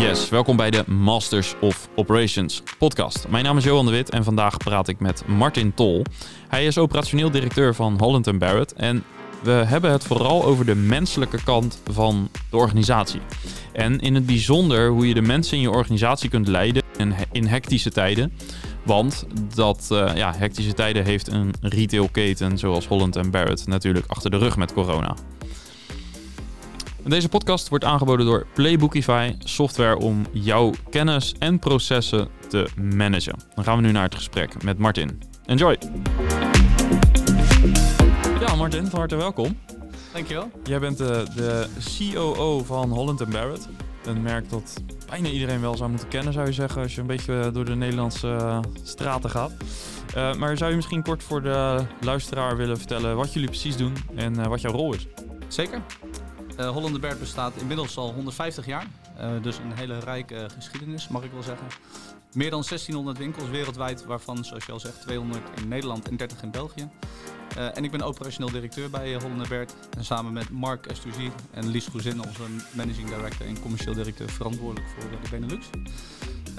Yes, welkom bij de Masters of Operations podcast. Mijn naam is Johan de Wit en vandaag praat ik met Martin Tol. Hij is operationeel directeur van Holland Barrett en we hebben het vooral over de menselijke kant van de organisatie. En in het bijzonder hoe je de mensen in je organisatie kunt leiden in, hectische tijden. Want dat uh, ja, hectische tijden heeft een retailketen zoals Holland Barrett natuurlijk achter de rug met corona. Deze podcast wordt aangeboden door Playbookify, software om jouw kennis en processen te managen. Dan gaan we nu naar het gesprek met Martin. Enjoy! Ja, Martin, van harte welkom. Dankjewel. Jij bent de, de COO van Holland Barrett. Een merk dat bijna iedereen wel zou moeten kennen, zou je zeggen, als je een beetje door de Nederlandse uh, straten gaat. Uh, maar zou je misschien kort voor de luisteraar willen vertellen wat jullie precies doen en uh, wat jouw rol is? Zeker. Uh, Hollandenberg bestaat inmiddels al 150 jaar. Uh, dus een hele rijke geschiedenis, mag ik wel zeggen. Meer dan 1600 winkels wereldwijd, waarvan, zoals je al zegt, 200 in Nederland en 30 in België. En ik ben operationeel directeur bij Hollandenberg. En samen met Mark Estouzy en Lies Goezin, onze managing director en commercieel directeur, verantwoordelijk voor de Benelux.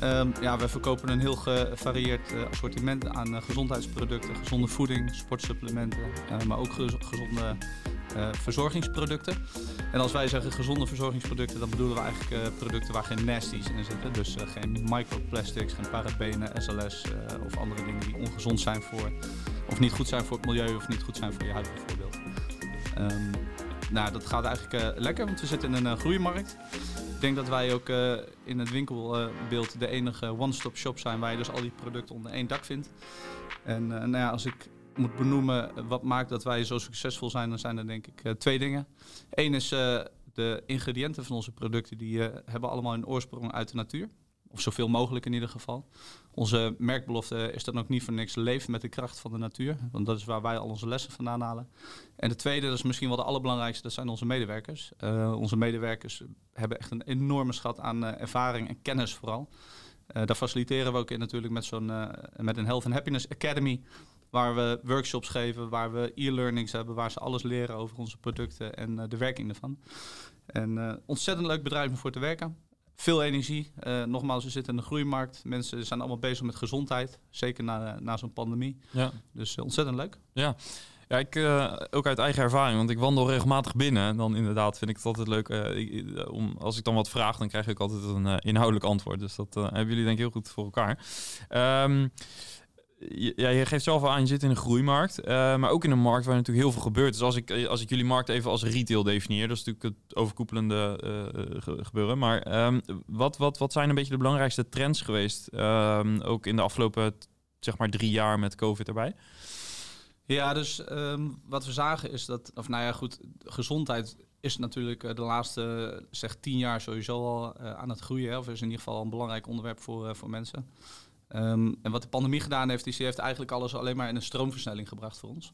Um, ja, we verkopen een heel gevarieerd assortiment aan gezondheidsproducten, gezonde voeding, sportsupplementen, maar ook gez gezonde verzorgingsproducten. En als wij zeggen gezonde verzorgingsproducten, dan bedoelen we eigenlijk producten waar geen nasties in zitten. Dus geen microplastics, geen parabenen, SLS of andere dingen die ongezond zijn voor, of niet goed zijn voor het milieu of niet goed zijn voor je huid bijvoorbeeld. Um, nou, dat gaat eigenlijk lekker, want we zitten in een groeimarkt. Ik denk dat wij ook in het winkelbeeld de enige one-stop shop zijn waar je dus al die producten onder één dak vindt. En nou ja, als ik moet benoemen wat maakt dat wij zo succesvol zijn, dan zijn er denk ik uh, twee dingen. Eén is de ingrediënten van onze producten, die hebben allemaal een oorsprong uit de natuur. Of zoveel mogelijk in ieder geval. Onze merkbelofte is dan ook niet voor niks leven met de kracht van de natuur. Want dat is waar wij al onze lessen vandaan halen. En de tweede, dat is misschien wel de allerbelangrijkste, dat zijn onze medewerkers. Onze medewerkers hebben echt een enorme schat aan ervaring en kennis vooral. Daar faciliteren we ook in natuurlijk met, zo'n, met een Health and Happiness Academy. Waar we workshops geven, waar we e-learnings hebben, waar ze alles leren over onze producten en de werking ervan. En ontzettend leuk bedrijf om voor te werken veel energie. Uh, nogmaals, we zitten in de groeimarkt. Mensen zijn allemaal bezig met gezondheid. Zeker na, na zo'n pandemie. Ja. Dus ontzettend leuk. Ja. Ja, ik uh, ook uit eigen ervaring, want ik wandel regelmatig binnen. En dan inderdaad vind ik het altijd leuk. Ik, om, als ik dan wat vraag, dan krijg ik altijd een inhoudelijk antwoord. Dus dat hebben jullie denk ik heel goed voor elkaar. Um, ja, je geeft zelf aan, je zit in een groeimarkt, uh, maar ook in een markt waar natuurlijk heel veel gebeurt. Dus als ik, als ik jullie markt even als retail definieer, dat is natuurlijk het overkoepelende uh, gebeuren. Maar um, wat, wat, wat zijn een beetje de belangrijkste trends geweest, um, ook in de afgelopen zeg maar drie jaar met COVID erbij? Ja, dus um, wat we zagen is dat, of nou ja, goed, gezondheid is natuurlijk de laatste zeg tien jaar sowieso al aan het groeien. Of is in ieder geval een belangrijk onderwerp voor, voor mensen. Um, en wat de pandemie gedaan heeft, is die heeft eigenlijk alles alleen maar in een stroomversnelling gebracht voor ons.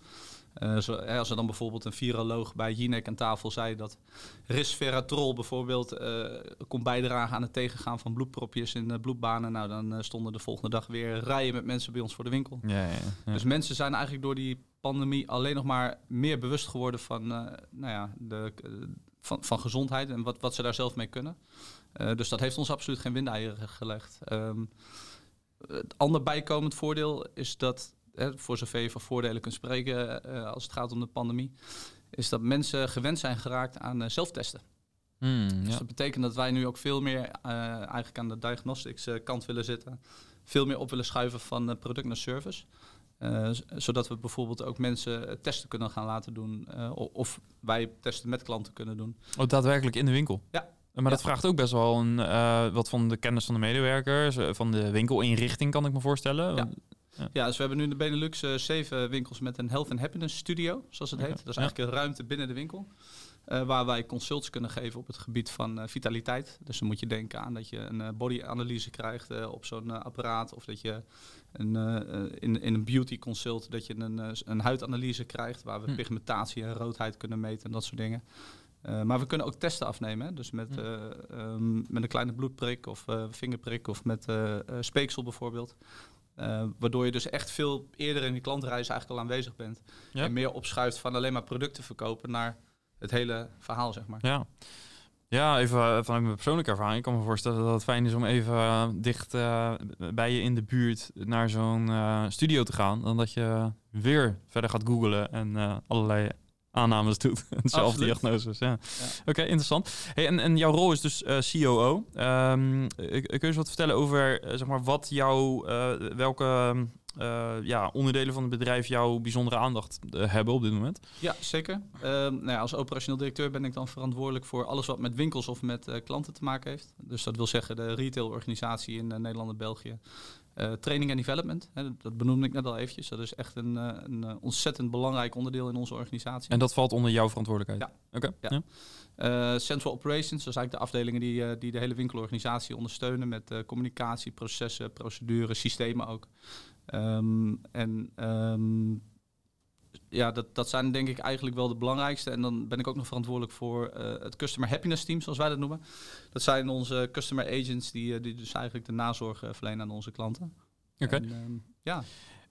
Uh, zo, hè, als er dan bijvoorbeeld een viroloog bij Jinek aan tafel zei dat resveratrol bijvoorbeeld uh, kon bijdragen aan het tegengaan van bloedpropjes in de bloedbanen, nou dan uh, stonden de volgende dag weer rijen met mensen bij ons voor de winkel. Ja, ja, ja. Dus mensen zijn eigenlijk door die pandemie alleen nog maar meer bewust geworden van, nou ja, de, van, van gezondheid en wat, wat ze daar zelf mee kunnen. dus dat heeft ons absoluut geen windeieren gelegd. Um, het ander bijkomend voordeel is dat, hè, voor zover je van voordelen kunt spreken uh, als het gaat om de pandemie, is dat mensen gewend zijn geraakt aan uh, zelftesten. Hmm, dus ja. dat betekent dat wij nu ook veel meer uh, eigenlijk aan de diagnostics kant willen zitten. Veel meer op willen schuiven van product naar service. zodat we bijvoorbeeld ook mensen testen kunnen gaan laten doen. of wij testen met klanten kunnen doen. Oh, daadwerkelijk in de winkel? Ja, maar dat vraagt ook best wel een, uh, wat van de kennis van de medewerkers, uh, van de winkelinrichting kan ik me voorstellen. Ja. Ja. ja, dus we hebben nu in de Benelux uh, zeven winkels met een Health and Happiness Studio, zoals het heet. Dat is eigenlijk een ruimte binnen de winkel. waar wij consults kunnen geven op het gebied van vitaliteit. Dus dan moet je denken aan dat je een bodyanalyse krijgt op zo'n apparaat. Of dat je een, in, in een beauty consult dat je een, een huidanalyse krijgt. Waar we hm. pigmentatie en roodheid kunnen meten en dat soort dingen. Uh, maar we kunnen ook testen afnemen. Hè? Dus met, uh, um, met een kleine bloedprik of uh, vingerprik of met speeksel bijvoorbeeld. waardoor je dus echt veel eerder in die klantreis eigenlijk al aanwezig bent. En meer opschuift van alleen maar producten verkopen naar het hele verhaal, zeg maar. Ja. Ja, even vanuit mijn persoonlijke ervaring. Ik kan me voorstellen dat het fijn is om even uh, dicht uh, bij je in de buurt naar zo'n studio te gaan. Dan dat je weer verder gaat googlen en allerlei aannames doet. Zelf diagnoses. Ja. ja. Oké, interessant. Hey, en, en jouw rol is dus COO. Um, kun je eens wat vertellen over zeg maar, wat jouw, welke uh, ja, onderdelen van het bedrijf jouw bijzondere aandacht uh, hebben op dit moment? Ja, zeker. Uh, nou ja, als operationeel directeur ben ik dan verantwoordelijk voor alles wat met winkels of met eh, klanten te maken heeft. Dus dat wil zeggen de retailorganisatie in Nederland en België. Training en development, hè, dat benoemde ik net al eventjes. Dat is echt een, een ontzettend belangrijk onderdeel in onze organisatie. En dat valt onder jouw verantwoordelijkheid? Ja. Oké. Ja. Central Operations, dat is eigenlijk de afdelingen die, die de hele winkelorganisatie ondersteunen met communicatie, processen, procedures, systemen ook. Um, en um, ja, dat, dat zijn denk ik eigenlijk wel de belangrijkste. En dan ben ik ook nog verantwoordelijk voor uh, het Customer Happiness Team, zoals wij dat noemen. Dat zijn onze customer agents die, uh, die dus eigenlijk de nazorg uh, verlenen aan onze klanten. Oké. Okay. Um, ja.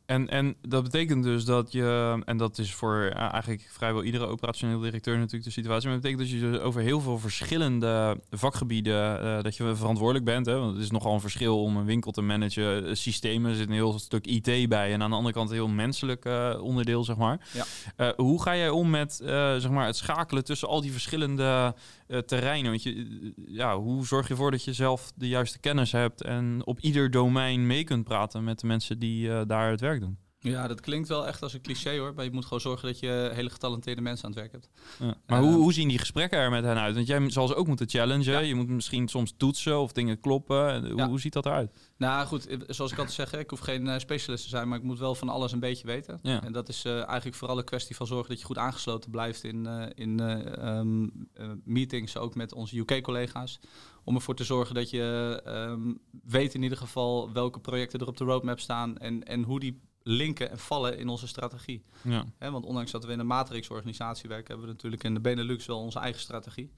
En, en dat betekent dus dat je, en dat is voor eigenlijk vrijwel iedere operationeel directeur natuurlijk de situatie, maar dat betekent dat je dus over heel veel verschillende vakgebieden, uh, dat je verantwoordelijk bent. Hè? Want het is nogal een verschil om een winkel te managen. Systemen, er zit een heel stuk IT bij en aan de andere kant een heel menselijk uh, onderdeel, zeg maar. Ja. Uh, hoe ga jij om met zeg maar het schakelen tussen al die verschillende terreinen? Want je, ja, hoe zorg je ervoor dat je zelf de juiste kennis hebt en op ieder domein mee kunt praten met de mensen die daar het werk doen. Ja, dat klinkt wel echt als een cliché hoor. Maar je moet gewoon zorgen dat je hele getalenteerde mensen aan het werk hebt. Ja. Maar hoe, ehm, hoe zien die gesprekken er met hen uit? Want jij zal ze ook moeten challengen. Je moet misschien soms toetsen of dingen kloppen. Hoe, hoe ziet dat eruit? Nou goed, zoals ik altijd zeg, ik hoef geen uh, specialist te zijn, maar ik moet wel van alles een beetje weten. En dat is uh, eigenlijk vooral een kwestie van zorgen dat je goed aangesloten blijft in, in um, meetings, ook met onze UK-collega's. Om ervoor te zorgen dat je um, weet in ieder geval welke projecten er op de roadmap staan en, en hoe die linken en vallen in onze strategie. Ja. want ondanks dat we in een matrix-organisatie werken, hebben we natuurlijk in de Benelux wel onze eigen strategie.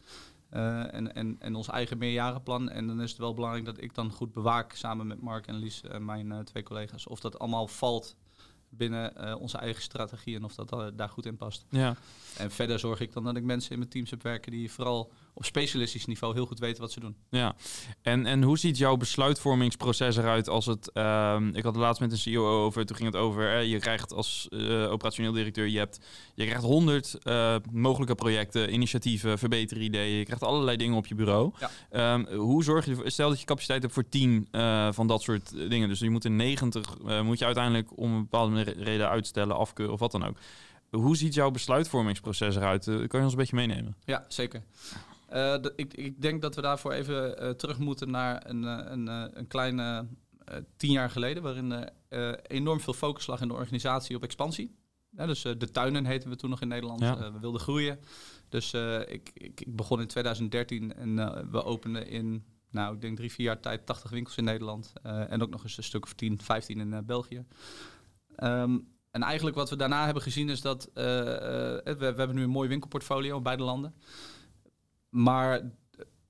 Uh, en, en, en ons eigen meerjarenplan. En dan is het wel belangrijk dat ik dan goed bewaak samen met Mark en Lies, en mijn uh, twee collega's, of dat allemaal valt binnen uh, onze eigen strategie en of dat daar goed in past. Ja. En verder zorg ik dan dat ik mensen in mijn teams heb werken die vooral op specialistisch niveau heel goed weten wat ze doen. Ja, en, en hoe ziet jouw besluitvormingsproces eruit als het... Uh, ik had het laatst met een CEO over, toen ging het over... je krijgt als uh, operationeel directeur, je, hebt, je krijgt honderd uh, mogelijke projecten, initiatieven, verbeteren Je krijgt allerlei dingen op je bureau. Ja. Um, hoe zorg je ervoor... Stel dat je capaciteit hebt voor tien uh, van dat soort dingen. Dus je moet in 90, moet je uiteindelijk om een bepaalde reden uitstellen, afkeuren of wat dan ook. Hoe ziet jouw besluitvormingsproces eruit? kan je ons een beetje meenemen? Ja, zeker. Uh, ik, ik, denk dat we daarvoor even uh, terug moeten naar een, uh, een, een kleine tien jaar geleden, waarin enorm veel focus lag in de organisatie op expansie. Ja, dus de tuinen heten we toen nog in Nederland. Ja. we wilden groeien. Dus ik, ik, ik, begon in 2013 en we openden in, nou, ik denk drie, vier jaar tijd 80 winkels in Nederland. en ook nog eens een stuk of 10, 15 in België. Um, en eigenlijk wat we daarna hebben gezien is dat we, we hebben nu een mooi winkelportfolio in beide landen. Maar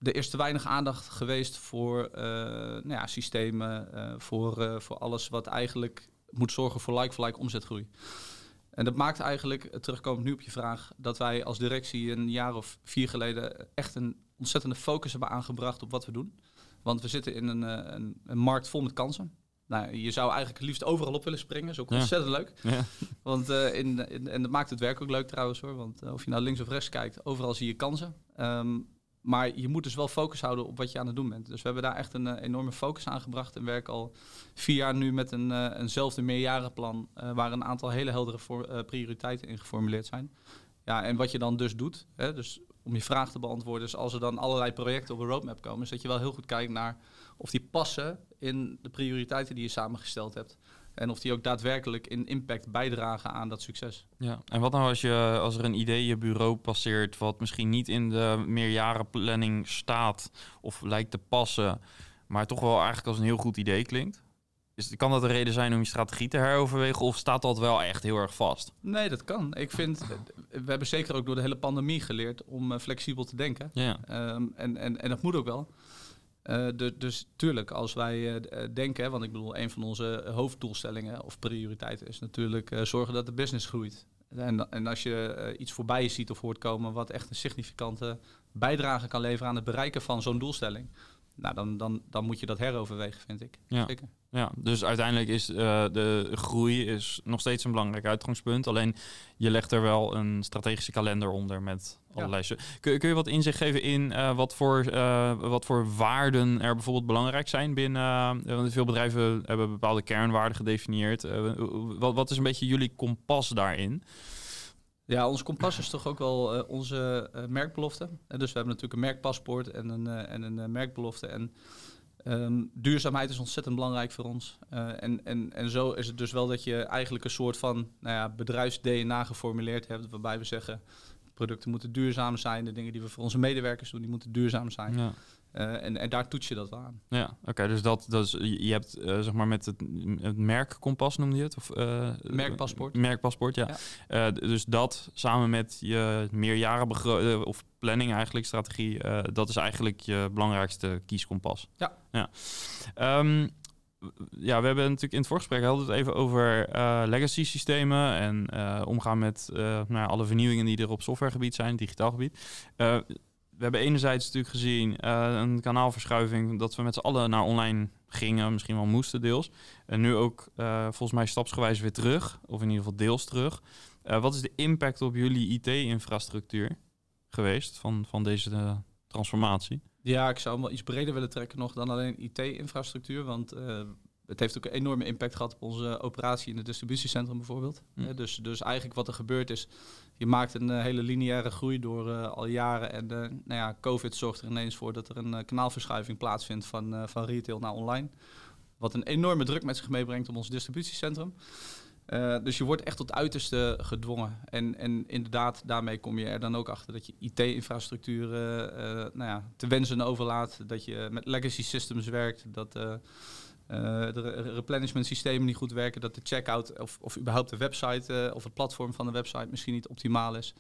er is te weinig aandacht geweest voor uh, nou ja, systemen, uh, voor, uh, voor alles wat eigenlijk moet zorgen voor like-for-like omzetgroei. En dat maakt eigenlijk, terugkomend nu op je vraag, dat wij als directie een jaar of vier geleden echt een ontzettende focus hebben aangebracht op wat we doen. Want we zitten in een, een, een markt vol met kansen. Nou, je zou eigenlijk het liefst overal op willen springen. Dat is ook ontzettend leuk. Ja. Want, in, in, en dat maakt het werk ook leuk trouwens hoor. Want of je nou links of rechts kijkt, overal zie je kansen. Um, maar je moet dus wel focus houden op wat je aan het doen bent. Dus we hebben daar echt een uh, enorme focus aan gebracht. En werken al vier jaar nu met een, uh, eenzelfde meerjarenplan. Uh, waar een aantal hele heldere voor, prioriteiten in geformuleerd zijn. Ja, en wat je dan dus doet, hè, dus om je vraag te beantwoorden, is als er dan allerlei projecten op een roadmap komen, is dat je wel heel goed kijkt naar of die passen in de prioriteiten die je samengesteld hebt. En of die ook daadwerkelijk in impact bijdragen aan dat succes. Ja, en wat nou als, je, als er een idee je bureau passeert... wat misschien niet in de meerjarenplanning staat of lijkt te passen... maar toch wel eigenlijk als een heel goed idee klinkt? Is, kan dat een reden zijn om je strategie te heroverwegen of staat dat wel echt heel erg vast? Nee, dat kan. Ik vind, we hebben zeker ook door de hele pandemie geleerd om uh, flexibel te denken. Ja. Um, en, en, en dat moet ook wel. Uh, dus tuurlijk, als wij uh, denken, want ik bedoel, een van onze hoofddoelstellingen of prioriteiten is natuurlijk uh, zorgen dat de business groeit. En, en als je eh, iets voorbij je ziet of hoort komen wat echt een significante bijdrage kan leveren aan het bereiken van zo'n doelstelling, nou, dan, dan, dan moet je dat heroverwegen, vind ik. Ja. Zeker. Ja, dus uiteindelijk is eh, de groei is nog steeds een belangrijk uitgangspunt. Alleen je legt er wel een strategische kalender onder met allerlei. Ja. Kun, kun je wat inzicht geven in uh, wat, voor, uh, wat voor waarden er bijvoorbeeld belangrijk zijn binnen? want veel bedrijven hebben bepaalde kernwaarden gedefinieerd. wat, wat is een beetje jullie kompas daarin? Ja, ons kompas is toch ook wel uh, onze uh, merkbelofte. En dus we hebben natuurlijk een merkpaspoort en een, uh, en een merkbelofte. En um, duurzaamheid is ontzettend belangrijk voor ons. en, en, en zo is het dus wel dat je eigenlijk een soort van nou ja, bedrijfs-DNA geformuleerd hebt. Waarbij we zeggen, producten moeten duurzaam zijn. De dingen die we voor onze medewerkers doen, die moeten duurzaam zijn. Ja. Uh, en, en, daar toets je dat aan. Ja, oké. dus dat, dat is, je hebt uh, zeg maar met het, het merkkompas noemde je het? Of, uh, merkpaspoort. Merkpaspoort, ja. ja. dus dat samen met je meerjaren of planning eigenlijk, strategie, dat is eigenlijk je belangrijkste kieskompas. Ja. ja. Um, ja, we hebben natuurlijk in het voorgesprek hadden het even over uh, legacy systemen en uh, omgaan met uh, nou alle vernieuwingen die er op softwaregebied zijn, digitaal gebied. We hebben enerzijds natuurlijk gezien een kanaalverschuiving dat we met z'n allen naar online gingen, misschien wel moesten deels. En nu ook volgens mij stapsgewijs weer terug, of in ieder geval deels terug. wat is de impact op jullie IT-infrastructuur geweest van, van deze transformatie? Ja, ik zou hem wel iets breder willen trekken nog dan alleen IT-infrastructuur. Want het heeft ook een enorme impact gehad op onze operatie in het distributiecentrum bijvoorbeeld. Mm. dus, dus eigenlijk wat er gebeurd is, je maakt een uh, hele lineaire groei door uh, al jaren. En nou ja, COVID zorgt er ineens voor dat er een kanaalverschuiving plaatsvindt van, van retail naar online. Wat een enorme druk met zich meebrengt op ons distributiecentrum. Dus je wordt echt tot uiterste gedwongen. En, en inderdaad, daarmee kom je er dan ook achter dat je IT-infrastructuur uh, nou ja, te wensen overlaat. Dat je met legacy systems werkt. Dat de replenishment systemen niet goed werken. Dat de checkout of, of überhaupt de website of het platform van de website misschien niet optimaal is.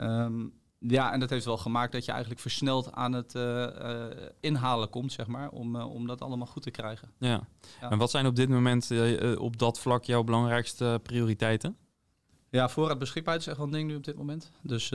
Um, ja, en dat heeft wel gemaakt dat je eigenlijk versneld aan het uh, uh, inhalen komt, zeg maar, om, uh, om dat allemaal goed te krijgen. Ja. ja. En wat zijn op dit moment op dat vlak jouw belangrijkste prioriteiten? Ja, voorraad beschikbaarheid is echt wel een ding nu op dit moment. Dus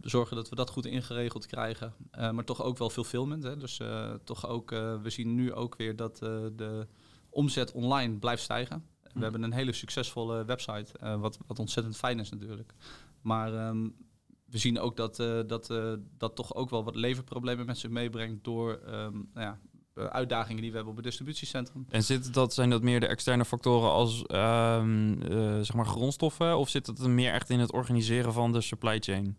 zorgen dat we dat goed ingeregeld krijgen. maar toch ook wel fulfillment. Hè. Dus toch ook, we zien nu ook weer dat de omzet online blijft stijgen. We hm. hebben een hele succesvolle website, wat, wat ontzettend fijn is natuurlijk. Maar um, we zien ook dat dat, dat toch ook wel wat leverproblemen met zich meebrengt door um, nou ja, uitdagingen die we hebben op het distributiecentrum. En zit dat, zijn dat meer de externe factoren als um, uh, zeg maar grondstoffen of zit het meer echt in het organiseren van de supply chain?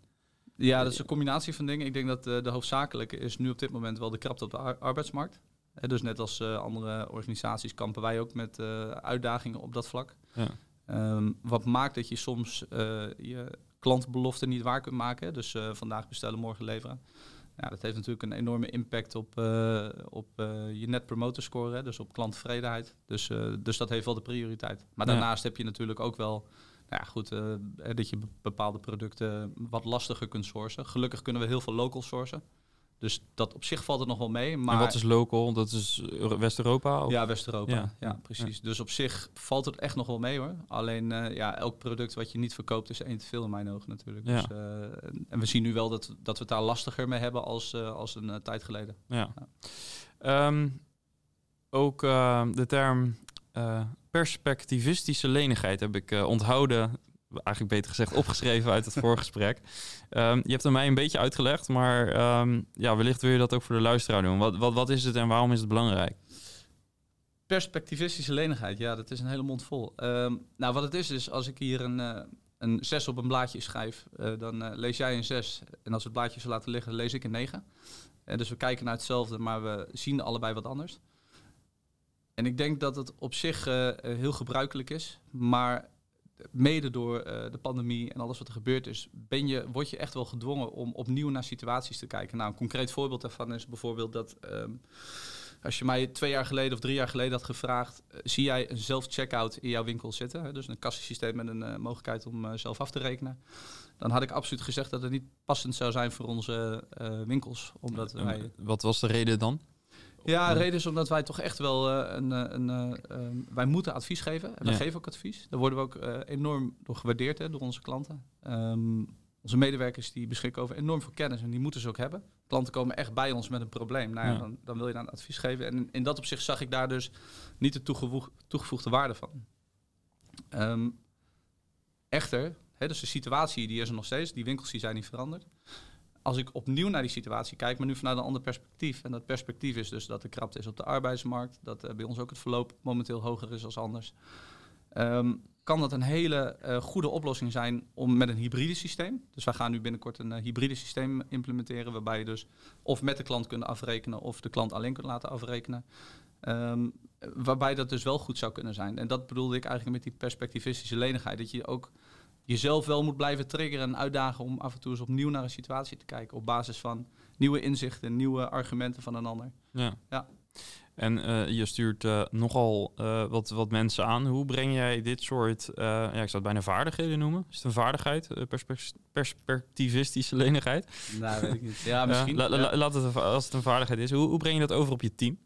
Ja, dat is een combinatie van dingen. Ik denk dat de hoofdzakelijke is nu op dit moment wel de krapte op de ar arbeidsmarkt. Dus net als andere organisaties kampen wij ook met uitdagingen op dat vlak. Ja. Um, wat maakt dat je soms je klantbeloften niet waar kunt maken. Dus vandaag bestellen, morgen leveren. Ja, dat heeft natuurlijk een enorme impact op, uh, op uh, je net promoter score, hè, dus op klanttevredenheid. Dus, dus dat heeft wel de prioriteit. Maar daarnaast heb je natuurlijk ook wel nou ja, goed, dat je bepaalde producten wat lastiger kunt sourcen. Gelukkig kunnen we heel veel local sourcen. Dus dat op zich valt het nog wel mee. Maar en wat is local? Dat is West-Europa? Ja, West-Europa. Ja. ja. precies. Dus op zich valt het echt nog wel mee hoor. Alleen uh, ja, elk product wat je niet verkoopt is één te veel in mijn ogen natuurlijk. Dus, uh, en we zien nu wel dat, dat we het daar lastiger mee hebben als, uh, als een tijd geleden. Ja. Um, ook de term perspectivistische lenigheid heb ik onthouden eigenlijk beter gezegd opgeschreven uit het voorgesprek. Um, je hebt er mij een beetje uitgelegd, maar um, ja, wellicht wil je dat ook voor de luisteraar doen. Wat, wat, wat is het en waarom is het belangrijk? Perspectivistische lenigheid, ja, dat is een hele mond vol. Um, nou, wat het is, is als ik hier een, uh, een 6 op een blaadje schrijf, uh, dan uh, lees jij een 6. En als het blaadje zo laten liggen, lees ik een 9. En dus we kijken naar hetzelfde, maar we zien allebei wat anders. En ik denk dat het op zich heel gebruikelijk is, maar mede door uh, de pandemie en alles wat er gebeurd is, ben je, word je echt wel gedwongen om opnieuw naar situaties te kijken. Nou, een concreet voorbeeld daarvan is bijvoorbeeld dat um, als je mij twee jaar geleden of drie jaar geleden had gevraagd, uh, zie jij een zelf-checkout in jouw winkel zitten? Hè? Dus een kassensysteem met een uh, mogelijkheid om zelf af te rekenen. Dan had ik absoluut gezegd dat het niet passend zou zijn voor onze winkels. Omdat wij... Wat was de reden dan? Ja, de reden is omdat wij toch echt wel uh, een, een uh, wij moeten advies geven. En wij geven ook advies. Daar worden we ook enorm door gewaardeerd hè, door onze klanten. Um, onze medewerkers die beschikken over enorm veel kennis en die moeten ze ook hebben. Klanten komen echt bij ons met een probleem. Nou ja, Dan, dan, wil je dan advies geven. En in dat opzicht zag ik daar dus niet de toegevoegde waarde van. Um, echter, hè, dus de situatie die is er nog steeds. Die winkels die zijn niet veranderd. Als ik opnieuw naar die situatie kijk, maar nu vanuit een ander perspectief. En dat perspectief is dus dat er krapte is op de arbeidsmarkt. Dat uh, bij ons ook het verloop momenteel hoger is als anders. Um, kan dat een hele uh, goede oplossing zijn om met een hybride systeem. Dus wij gaan nu binnenkort een uh, hybride systeem implementeren, waarbij je dus of met de klant kunt afrekenen of de klant alleen kunt laten afrekenen. Um, waarbij dat dus wel goed zou kunnen zijn. En dat bedoelde ik eigenlijk met die perspectivistische lenigheid. Dat je ook jezelf wel moet blijven triggeren en uitdagen om af en toe eens opnieuw naar een situatie te kijken. Op basis van nieuwe inzichten, nieuwe argumenten van een ander. Ja. ja. En uh, je stuurt uh, nogal uh, wat, wat mensen aan. Hoe breng jij dit soort, ja, ik zou het bijna vaardigheden noemen. Is het een vaardigheid? perspectivistische lenigheid? Nou, weet ik niet. Ja, misschien. La, la, laat het, als het een vaardigheid is, hoe, hoe breng je dat over op je team?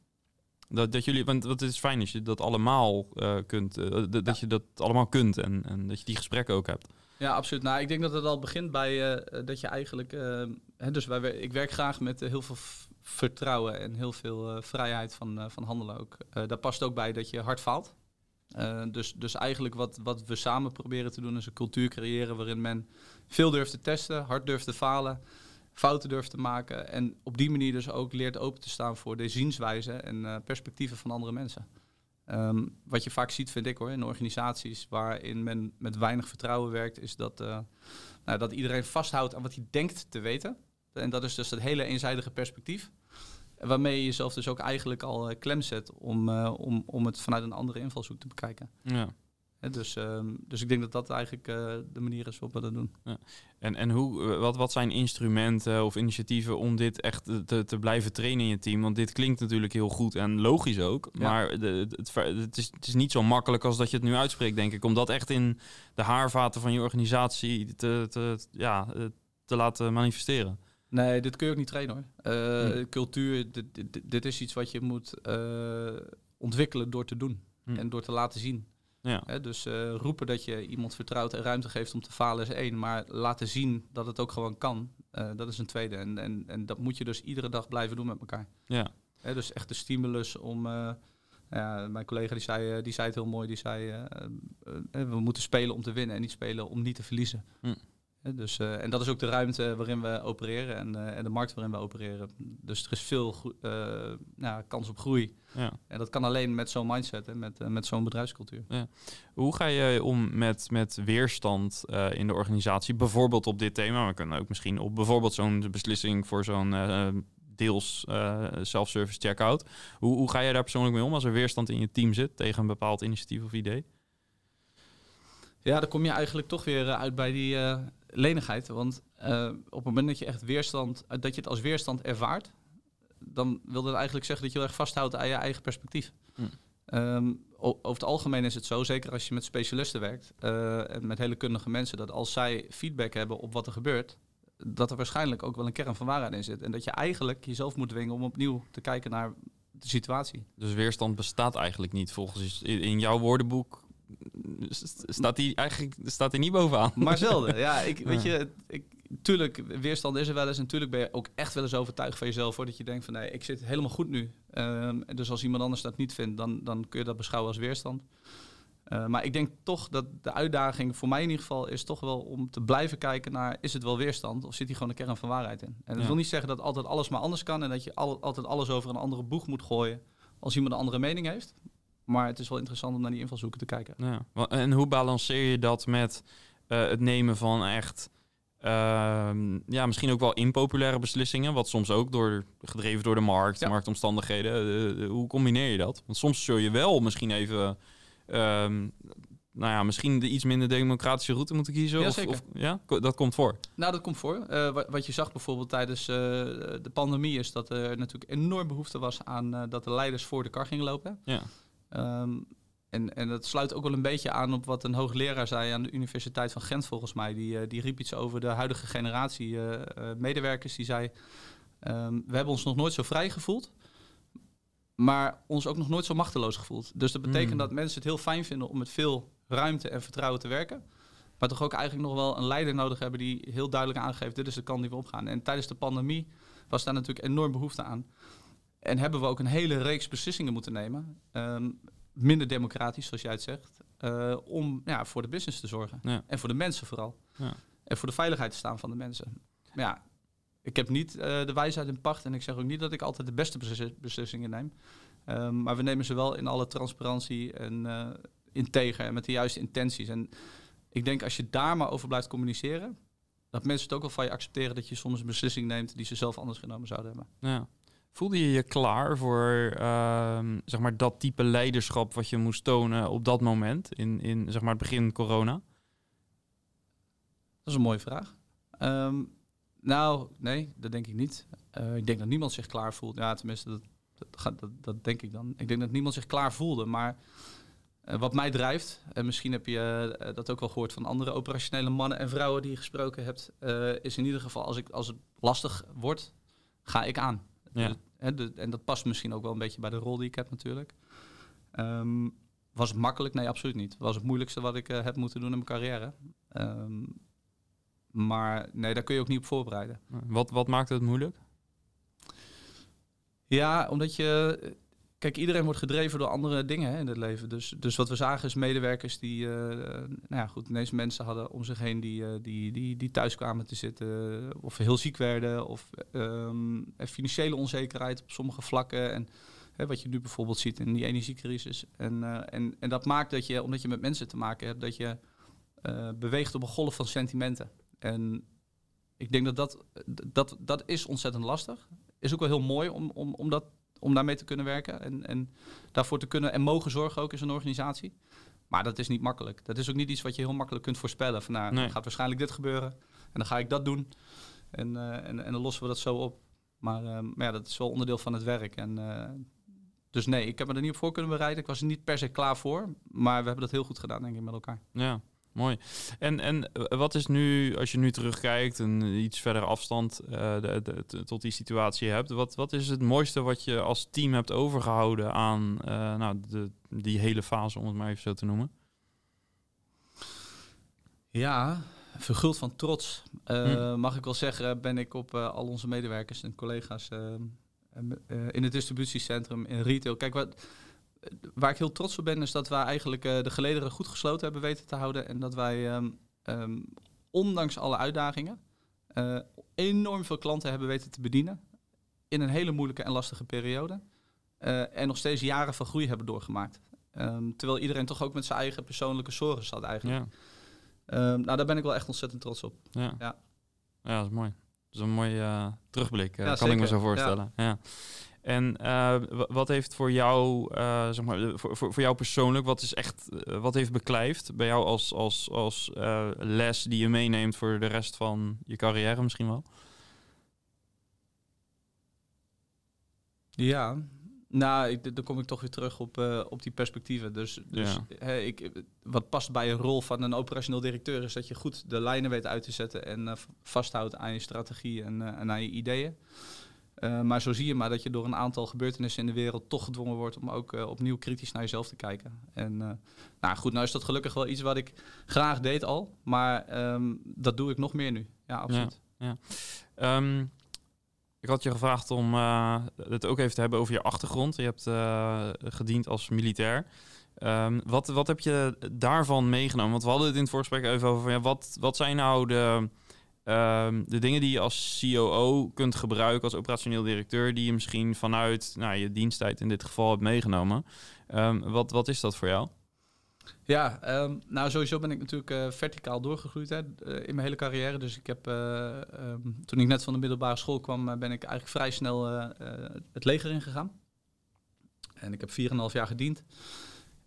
Dat, dat jullie, want het is fijn als je dat allemaal kunt, dat, dat je dat allemaal kunt en, en dat je die gesprekken ook hebt. Ja, absoluut. Nou, ik denk dat het al begint bij dat je eigenlijk, hè, dus wij, ik werk graag met heel veel vertrouwen en heel veel uh, vrijheid van, uh, van handelen ook. Uh, daar past ook bij dat je hard faalt. dus, dus eigenlijk wat, wat we samen proberen te doen is een cultuur creëren waarin men veel durft te testen, hard durft te falen, fouten durft te maken. En op die manier dus ook leert open te staan voor de zienswijze en perspectieven van andere mensen. Um, wat je vaak ziet, vind ik hoor, in organisaties waarin men met weinig vertrouwen werkt, is dat, nou, dat iedereen vasthoudt aan wat hij denkt te weten. En dat is dus het hele eenzijdige perspectief. Waarmee je jezelf dus ook eigenlijk al uh, klem zet om, om, om het vanuit een andere invalshoek te bekijken. Ja. Dus, um, dus ik denk dat dat eigenlijk uh, de manier is waarop we dat doen. Ja. En, en hoe, wat, wat zijn instrumenten of initiatieven om dit echt te, te blijven trainen in je team? Want dit klinkt natuurlijk heel goed en logisch ook. Maar de, het, het, is, het is niet zo makkelijk als dat je het nu uitspreekt, denk ik. Om dat echt in de haarvaten van je organisatie te, te, ja, te laten manifesteren. Nee, dit kun je ook niet trainen hoor. Uh, hm. Cultuur, dit, dit, dit, is iets wat je moet uh, ontwikkelen door te doen hm. en door te laten zien. Ja. dus uh, roepen dat je iemand vertrouwt en ruimte geeft om te falen is één, maar laten zien dat het ook gewoon kan, dat is een tweede. En, en, en dat moet je dus iedere dag blijven doen met elkaar. Ja. dus echt de stimulus om. ja, mijn collega die zei, die zei het heel mooi, die zei we moeten spelen om te winnen en niet spelen om niet te verliezen. Hm. Dus, uh, en dat is ook de ruimte waarin we opereren en, uh, en de markt waarin we opereren. Dus er is veel uh, nou, kans op groei. Ja. En dat kan alleen met zo'n mindset en met, met zo'n bedrijfscultuur. Ja. Hoe ga je om met, met weerstand in de organisatie, bijvoorbeeld op dit thema? We kunnen ook misschien op bijvoorbeeld zo'n beslissing voor zo'n deels self-service checkout. Hoe, hoe ga je daar persoonlijk mee om als er weerstand in je team zit tegen een bepaald initiatief of idee? Ja, dan kom je eigenlijk toch weer uit bij die lenigheid. Want uh, op het moment dat je echt weerstand, uh, dat je het als weerstand ervaart, dan wil dat eigenlijk zeggen dat je heel erg vasthoudt aan je eigen perspectief. Hm. Um, over het algemeen is het zo, zeker als je met specialisten werkt uh, en met hele kundige mensen, dat als zij feedback hebben op wat er gebeurt, dat er waarschijnlijk ook wel een kern van waarheid in zit. En dat je eigenlijk jezelf moet dwingen om opnieuw te kijken naar de situatie. Dus weerstand bestaat eigenlijk niet volgens in jouw woordenboek staat hij eigenlijk staat hij niet bovenaan. Maar zelden. Ja, ik, weet je, ik, tuurlijk, weerstand is er wel eens. En natuurlijk ben je ook echt wel eens overtuigd van jezelf. Voordat je denkt van, nee, ik zit helemaal goed nu. Um, dus als iemand anders dat niet vindt, dan, dan kun je dat beschouwen als weerstand. Uh, maar ik denk toch dat de uitdaging voor mij in ieder geval is toch wel om te blijven kijken naar is het wel weerstand of zit hier gewoon een kern van waarheid in. En dat wil niet zeggen dat altijd alles maar anders kan en dat je al, altijd alles over een andere boeg moet gooien als iemand een andere mening heeft. Maar het is wel interessant om naar die invalshoeken te kijken. Ja. En hoe balanceer je dat met uh, het nemen van echt... Uh, ja, misschien ook wel impopulaire beslissingen, wat soms ook door, gedreven door de markt, ja. marktomstandigheden. Uh, hoe combineer je dat? Want soms zul je wel misschien even, ehm, nou ja, misschien de iets minder democratische route moeten kiezen. Ja, of, zeker. Of, ja, dat komt voor. Nou, dat komt voor. Wat je zag bijvoorbeeld tijdens de pandemie is dat er natuurlijk enorm behoefte was aan dat de leiders voor de kar gingen lopen. Ja. Um, en, en dat sluit ook wel een beetje aan op wat een hoogleraar zei aan de Universiteit van Gent volgens mij. Die, uh, die riep iets over de huidige generatie uh, uh, medewerkers. Die zei, um, we hebben ons nog nooit zo vrij gevoeld. maar ons ook nog nooit zo machteloos gevoeld. Dus dat betekent Hmm. dat mensen het heel fijn vinden om met veel ruimte en vertrouwen te werken. Maar toch ook eigenlijk nog wel een leider nodig hebben die heel duidelijk aangeeft: dit is de kant die we opgaan. En tijdens de pandemie was daar natuurlijk enorm behoefte aan. En hebben we ook een hele reeks beslissingen moeten nemen. ehm, minder democratisch, zoals jij het zegt. eh, om ja, voor de business te zorgen. Ja. En voor de mensen vooral. Ja. En voor de veiligheid te staan van de mensen. Maar ja, ik heb niet eh, de wijsheid in pacht. En ik zeg ook niet dat ik altijd de beste beslis- beslissingen neem. Ehm, maar we nemen ze wel in alle transparantie en eh, integer en met de juiste intenties. En ik denk als je daar maar over blijft communiceren, dat mensen het ook wel van je accepteren dat je soms een beslissing neemt die ze zelf anders genomen zouden hebben. Ja. Voelde je je klaar voor ehm, zeg maar dat type leiderschap wat je moest tonen op dat moment in, in zeg maar het begin corona? Dat is een mooie vraag. Ehm, nou, nee, dat denk ik niet. Eh, ik denk dat niemand zich klaar voelt. Ja, tenminste, dat, dat, dat, denk ik dan. Ik denk dat niemand zich klaar voelde. Maar eh, wat mij drijft, en misschien heb je eh, dat ook wel gehoord van andere operationele mannen en vrouwen die je gesproken hebt, is in ieder geval als, ik, als het lastig wordt, ga ik aan. Ja. Dus, de- en dat past misschien ook wel een beetje bij de rol die ik heb natuurlijk. Ehm, was het makkelijk? Nee, absoluut niet. Was het moeilijkste wat ik eh, heb moeten doen in mijn carrière. Ehm, maar nee, daar kun je ook niet op voorbereiden. Wat, wat maakte het moeilijk? Ja, omdat je... Kijk, iedereen wordt gedreven door andere dingen hè, in het leven. Dus, dus wat we zagen is medewerkers die... eh, nou ja, goed, ineens mensen hadden om zich heen die, eh, die, die, die thuis kwamen te zitten. Of heel ziek werden. Of ehm, financiële onzekerheid op sommige vlakken. En hè, wat je nu bijvoorbeeld ziet in die energiecrisis. En, eh, en, en dat maakt dat je, omdat je met mensen te maken hebt... dat je beweegt op een golf van sentimenten. En ik denk dat dat, dat, dat is ontzettend lastig. Is ook wel heel mooi om, om, om, dat, om daarmee te kunnen werken. En, en daarvoor te kunnen en mogen zorgen ook in zo'n organisatie. Maar dat is niet makkelijk. Dat is ook niet iets wat je heel makkelijk kunt voorspellen. Van nou, Nee. gaat waarschijnlijk dit gebeuren. En dan ga ik dat doen. En, eh, en, en dan lossen we dat zo op. Maar, eh, maar ja, dat is wel onderdeel van het werk. En, eh, dus nee, ik heb me er niet op voor kunnen bereiden. Ik was er niet per se klaar voor. Maar we hebben dat heel goed gedaan, denk ik, met elkaar. Ja, mooi. En, en eh, wat is nu, als je nu terugkijkt en iets verder afstand eh, de, de- tot die situatie hebt, wat, wat is het mooiste wat je als team hebt overgehouden aan eh, nou, de, die hele fase, om het maar even zo te noemen? Ja, verguld van trots. Hm. Mag ik wel zeggen, ben ik op al onze medewerkers en collega's in het distributiecentrum, in retail. Kijk, wat, waar ik heel trots op ben, is dat wij eigenlijk eh, de gelederen goed gesloten hebben weten te houden. En dat wij, ehm, ehm, ondanks alle uitdagingen, eh, enorm veel klanten hebben weten te bedienen. In een hele moeilijke en lastige periode. Eh, en nog steeds jaren van groei hebben doorgemaakt. Ehm, terwijl iedereen toch ook met zijn eigen persoonlijke zorgen zat eigenlijk. Ja, nou, daar ben ik wel echt ontzettend trots op. ja. Ja. ja dat is mooi. Dat is een mooie terugblik, Ja, kan ik me zo voorstellen. Ja. En eh, wa- wat heeft voor jou, eh, zeg maar, voor, voor, voor jou persoonlijk, wat is echt, eh, wat heeft beklijft bij jou als, als, als les die je meeneemt voor de rest van je carrière misschien wel? Ja, nou, ik, dan kom ik toch weer terug op, op die perspectieven. Dus, dus Ja. hè, ik, wat past bij een rol van een operationeel directeur is dat je goed de lijnen weet uit te zetten en vasthoudt aan je strategie en, en aan je ideeën. Eh, maar zo zie je maar dat je door een aantal gebeurtenissen in de wereld toch gedwongen wordt om ook eh, opnieuw kritisch naar jezelf te kijken. En eh, nou goed, nou is dat gelukkig wel iets wat ik graag deed al, maar ehm, dat doe ik nog meer nu. Ja, absoluut. Ehm, ik had je gevraagd om het ook even te hebben over je achtergrond. Je hebt gediend als militair. Ehm, wat, wat heb je daarvan meegenomen? Want we hadden het in het voorgesprek even over ja, wat, wat zijn nou de, ehm, de dingen die je als COO kunt gebruiken, als operationeel directeur, die je misschien vanuit nou, je diensttijd in dit geval hebt meegenomen. Ehm, wat, wat is dat voor jou? Ja, ehm, nou sowieso ben ik natuurlijk eh, verticaal doorgegroeid hè, eh, in mijn hele carrière. Dus ik heb, eh, toen ik net van de middelbare school kwam, ben ik eigenlijk vrij snel het leger ingegaan. En ik heb 4,5 jaar gediend.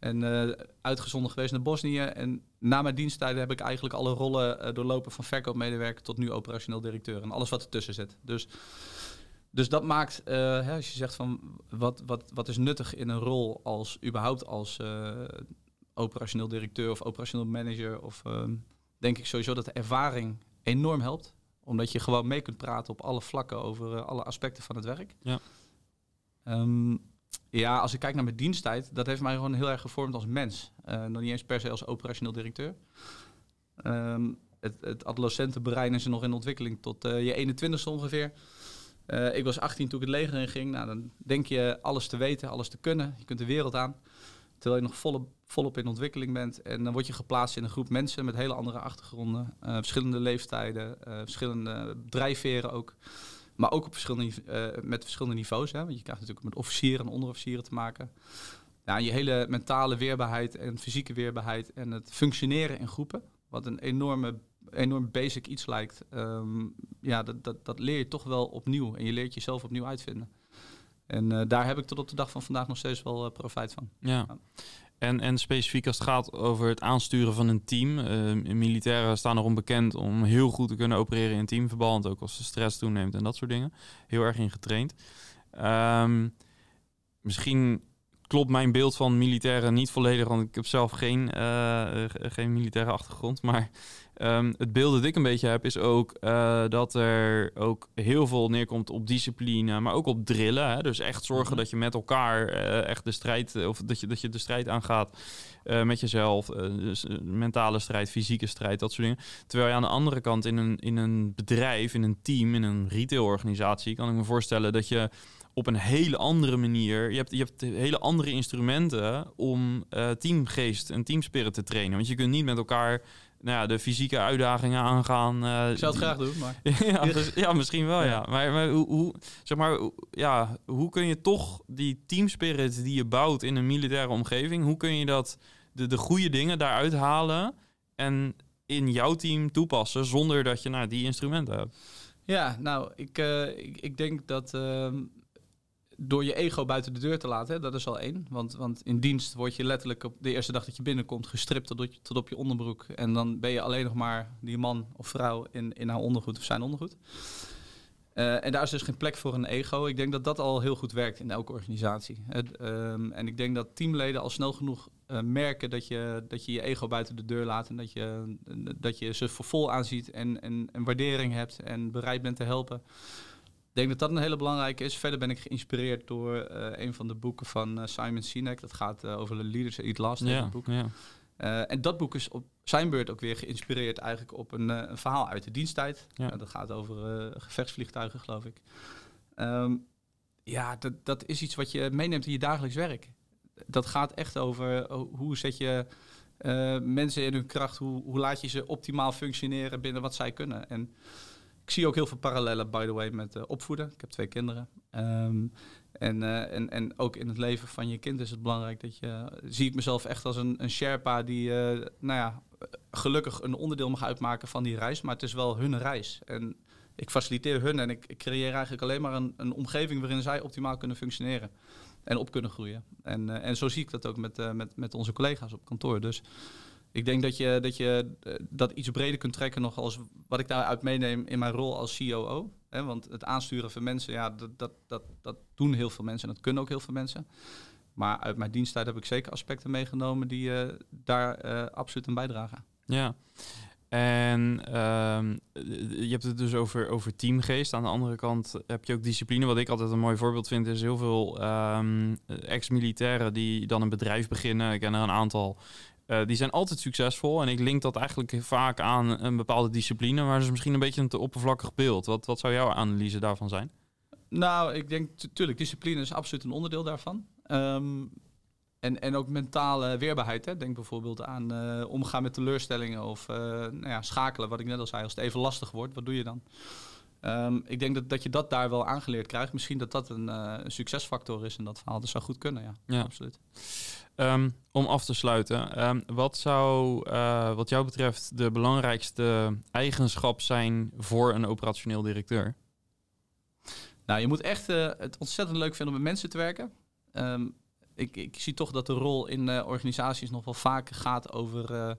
En eh, uitgezonden geweest naar Bosnië. En na mijn diensttijden heb ik eigenlijk alle rollen eh, doorlopen van verkoopmedewerker tot nu operationeel directeur. En alles wat ertussen zit. Dus, dus dat maakt, eh, hè, als je zegt van wat, wat, wat is nuttig in een rol als überhaupt als operationeel directeur of operationeel manager. Of ehm, denk ik sowieso dat de ervaring enorm helpt. Omdat je gewoon mee kunt praten op alle vlakken over alle aspecten van het werk. Ja. Ehm, Ja, als ik kijk naar mijn diensttijd, dat heeft mij gewoon heel erg gevormd als mens. Uh, nog niet eens per se als operationeel directeur. Ehm, het, het adolescentenbrein is nog in ontwikkeling tot uh, je 21ste ongeveer. Uh, ik was 18 toen ik het leger in ging. Nou, dan denk je alles te weten, alles te kunnen. Je kunt de wereld aan. Terwijl je nog volop, in ontwikkeling bent. En dan word je geplaatst in een groep mensen met hele andere achtergronden. Verschillende leeftijden, verschillende drijfveren ook. Maar ook op verschillende, uh, met verschillende niveaus. Hè? Want je krijgt natuurlijk met officieren en onderofficieren te maken. Ja, je hele mentale weerbaarheid en fysieke weerbaarheid en het functioneren in groepen. Wat een enorme, enorm basic iets lijkt. Um, ja, dat, dat, dat leer je toch wel opnieuw. En je leert jezelf opnieuw uitvinden. En uh, daar heb ik tot op de dag van vandaag nog steeds wel uh, profijt van. Ja. En, en specifiek als het gaat over het aansturen van een team. Uh, militairen staan erom bekend om heel goed te kunnen opereren in teamverband. Ook als de stress toeneemt en dat soort dingen. Heel erg in getraind. Um, misschien klopt mijn beeld van militairen niet volledig, want ik heb zelf geen, uh, geen militaire achtergrond. Maar um, het beeld dat ik een beetje heb, is ook uh, dat er ook heel veel neerkomt op discipline, maar ook op drillen. Hè? Dus echt zorgen mm-hmm. dat je met elkaar uh, echt de strijd, of dat je, dat je de strijd aangaat met jezelf. dus mentale strijd, fysieke strijd, dat soort dingen. Terwijl je aan de andere kant in een, in een bedrijf, in een team, in een retailorganisatie, kan ik me voorstellen dat je op een hele andere manier. Je hebt, je hebt hele andere instrumenten om uh, teamgeest en teamspirit te trainen. Want je kunt niet met elkaar nou ja, de fysieke uitdagingen aangaan. Uh, ik zou het graag doen, maar... ja, dus, ja, misschien wel, ja. Maar, maar hoe, hoe, zeg maar, ja, hoe kun je toch die teamspirit die je bouwt in een militaire omgeving... hoe kun je dat, de, de goede dingen daaruit halen en in jouw team toepassen... zonder dat je nou, die instrumenten hebt? Ja, nou, ik, uh, ik, ik, denk dat... Uh, door je ego buiten de deur te laten, hè, dat is al één. Want, want in dienst word je letterlijk op de eerste dag dat je binnenkomt gestript tot, tot op je onderbroek. En dan ben je alleen nog maar die man of vrouw in, in haar ondergoed of zijn ondergoed. Uh, en daar is dus geen plek voor een ego. Ik denk dat dat al heel goed werkt in elke organisatie. Het, um, en ik denk dat teamleden al snel genoeg uh, merken dat je, dat je je ego buiten de deur laat. En dat je, dat je ze voor vol aanziet en, en, en waardering hebt en bereid bent te helpen. Ik denk dat dat een hele belangrijke is. Verder ben ik geïnspireerd door uh, een van de boeken van uh, Simon Sinek. Dat gaat uh, over de Leaders Eat Last. Ja, boek. Ja. en dat boek is op zijn beurt ook weer geïnspireerd eigenlijk op een, een verhaal uit de diensttijd. Ja. dat gaat over gevechtsvliegtuigen, geloof ik. Um, ja, dat, dat is iets wat je meeneemt in je dagelijks werk. Dat gaat echt over hoe zet je mensen in hun kracht, hoe, hoe laat je ze optimaal functioneren binnen wat zij kunnen. En ik zie ook heel veel parallellen, by the way, met uh, opvoeden. Ik heb twee kinderen. Um, en, uh, en, en ook in het leven van je kind is het belangrijk dat je... Zie ik mezelf echt als een, een Sherpa die, nou ja, gelukkig een onderdeel mag uitmaken van die reis. Maar het is wel hun reis. En ik faciliteer hun en ik, ik creëer eigenlijk alleen maar een, een omgeving waarin zij optimaal kunnen functioneren. En op kunnen groeien. En, en zo zie ik dat ook met, met, met onze collega's op kantoor. Dus ik denk dat je, dat je eh, dat iets breder kunt trekken nog als wat ik daaruit meeneem in mijn rol als COO. Want het aansturen van mensen, ja, dat, dat, dat, dat doen heel veel mensen en dat kunnen ook heel veel mensen. Maar uit mijn diensttijd heb ik zeker aspecten meegenomen die uh, daar uh, absoluut aan bijdragen. Ja. En uh, je hebt het dus over, over teamgeest. Aan de andere kant heb je ook discipline. Wat ik altijd een mooi voorbeeld vind, is heel veel um, ex-militairen die dan een bedrijf beginnen. Ik ken er een aantal uh, die zijn altijd succesvol. En ik link dat eigenlijk vaak aan een bepaalde discipline. Maar dat is misschien een beetje een te oppervlakkig beeld. Wat, wat zou jouw analyse daarvan zijn? Nou, ik denk natuurlijk, discipline is absoluut een onderdeel daarvan. Um, en, en ook mentale weerbaarheid. Hè. Denk bijvoorbeeld aan uh, omgaan met teleurstellingen of uh, nou ja, schakelen. Wat ik net al zei, als het even lastig wordt, wat doe je dan? Um, ik denk dat, dat je dat daar wel aangeleerd krijgt. Misschien dat dat een, uh, een succesfactor is in dat verhaal. Dat zou goed kunnen, ja. ja. Absoluut. Um, om af te sluiten, um, wat zou uh, wat jou betreft de belangrijkste eigenschap zijn voor een operationeel directeur? Nou, je moet echt uh, het ontzettend leuk vinden om met mensen te werken. Ik, ik, zie toch dat de rol in organisaties nog wel vaak gaat over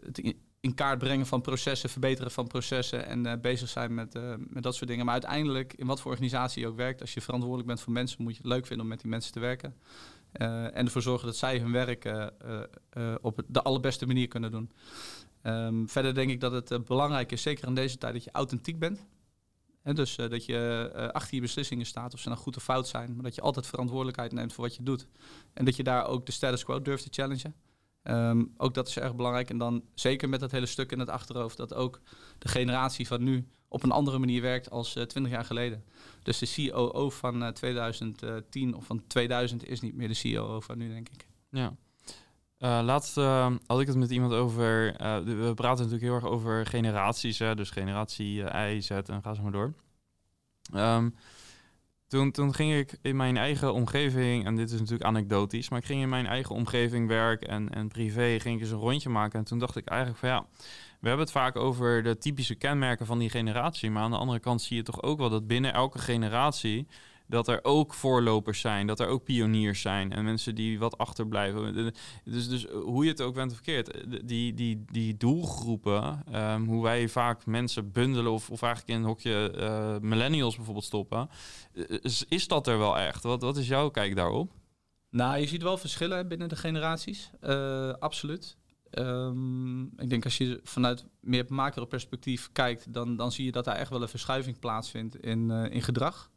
het in kaart brengen van processen, verbeteren van processen en uh, bezig zijn met, uh, met dat soort dingen. Maar uiteindelijk, in wat voor organisatie je ook werkt, als je verantwoordelijk bent voor mensen, moet je het leuk vinden om met die mensen te werken. Uh, en ervoor zorgen dat zij hun werk op de allerbeste manier kunnen doen. Um, verder denk ik dat het belangrijk is, zeker in deze tijd, dat je authentiek bent. Hè, dus dat je achter je beslissingen staat, of ze nou goed of fout zijn, maar dat je altijd verantwoordelijkheid neemt voor wat je doet. En dat je daar ook de status quo durft te challengen. Ehm, ook dat is erg belangrijk. En dan zeker met dat hele stuk in het achterhoofd, dat ook de generatie van nu op een andere manier werkt als uh, 20 jaar geleden. Dus de COO van 2010 of van 2000 is niet meer de COO van nu, denk ik. Ja. Uh, laatst uh, had ik het met iemand over. Uh, we praten natuurlijk heel erg over generaties, hè, dus generatie I, Z en ga zo maar door. Um, toen, ging ik in mijn eigen omgeving, en dit is natuurlijk anekdotisch, maar ik ging in mijn eigen omgeving, werk en, en privé, ging ik eens een rondje maken. En toen dacht ik eigenlijk van ja, we hebben het vaak over de typische kenmerken van die generatie. Maar aan de andere kant zie je toch ook wel dat binnen elke generatie dat er ook voorlopers zijn, dat er ook pioniers zijn en mensen die wat achterblijven. Dus, dus hoe je het ook bent of verkeerd, die, die, die doelgroepen, ehm, hoe wij vaak mensen bundelen of, of eigenlijk in een hokje millennials bijvoorbeeld stoppen, is, is, dat er wel echt? Wat, wat is jouw kijk daarop? Nou, je ziet wel verschillen binnen de generaties, absoluut. Um, ik denk als je vanuit meer macro perspectief kijkt, dan, dan zie je dat daar echt wel een verschuiving plaatsvindt in, in gedrag.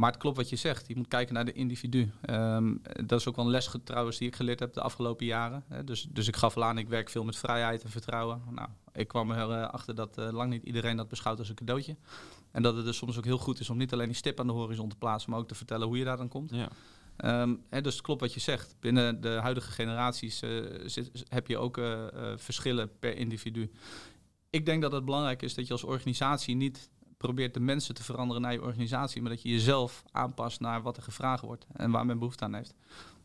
Maar het klopt wat je zegt. Je moet kijken naar de individu. Um, dat is ook wel een les trouwens die ik geleerd heb de afgelopen jaren. Dus, dus ik gaf al aan, ik werk veel met vrijheid en vertrouwen. Nou, ik kwam erachter dat uh, lang niet iedereen dat beschouwt als een cadeautje. En dat het dus soms ook heel goed is om niet alleen die stip aan de horizon te plaatsen, maar ook te vertellen hoe je daar dan komt. Ja. Um, hè, dus het klopt wat je zegt. Binnen de huidige generaties uh, zit, heb je ook uh, verschillen per individu. Ik denk dat het belangrijk is dat je als organisatie niet probeert de mensen te veranderen naar je organisatie, maar dat je jezelf aanpast naar wat er gevraagd wordt en waar men behoefte aan heeft.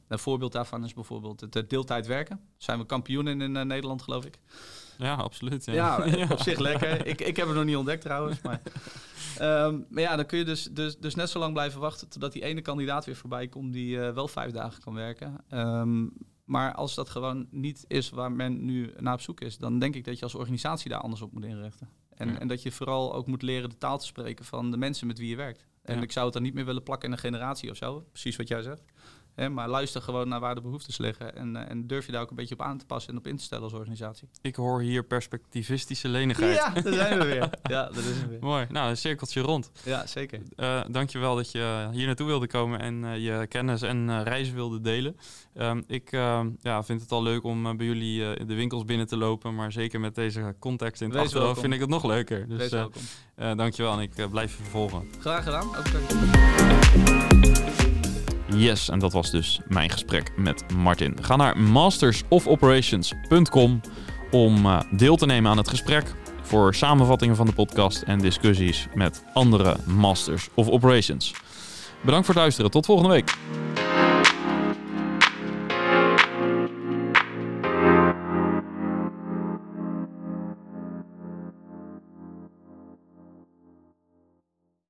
Een voorbeeld daarvan is bijvoorbeeld het eh, deeltijd werken. Zijn we kampioenen in uh, Nederland, geloof ik. Ja, absoluut. Ja, ja op zich lekker. Ik, ik heb het nog niet ontdekt trouwens. Maar, um, maar ja, dan kun je dus, dus, dus net zo lang blijven wachten totdat die ene kandidaat weer voorbij komt die uh, wel vijf dagen kan werken. Um, maar als dat gewoon niet is waar men nu naar op zoek is, dan denk ik dat je als organisatie daar anders op moet inrichten. En, en dat je vooral ook moet leren de taal te spreken van de mensen met wie je werkt. En ik zou het dan niet meer willen plakken in een generatie of zo. Precies wat jij zegt. Hè, maar luister gewoon naar waar de behoeftes liggen. En, uh, en durf je daar ook een beetje op aan te passen en op in te stellen als organisatie. Ik hoor hier perspectivistische lenigheid. Ja, daar zijn we weer. Ja, dat is weer. Mooi. Nou, een cirkeltje rond. Ja, zeker. Uh, dankjewel dat je hier naartoe wilde komen en uh, je kennis en reizen wilde delen. Um, ik ja, vind het al leuk om bij jullie de winkels binnen te lopen. Maar zeker met deze context in het achterhoofd vind ik het nog leuker. Dus dankjewel en ik blijf je vervolgen. Graag gedaan. Ook. Yes, en dat was dus mijn gesprek met Martin. Ga naar mastersofoperations.com om uh, deel te nemen aan het gesprek voor samenvattingen van de podcast en discussies met andere Masters of Operations. Bedankt voor het luisteren. Tot volgende week.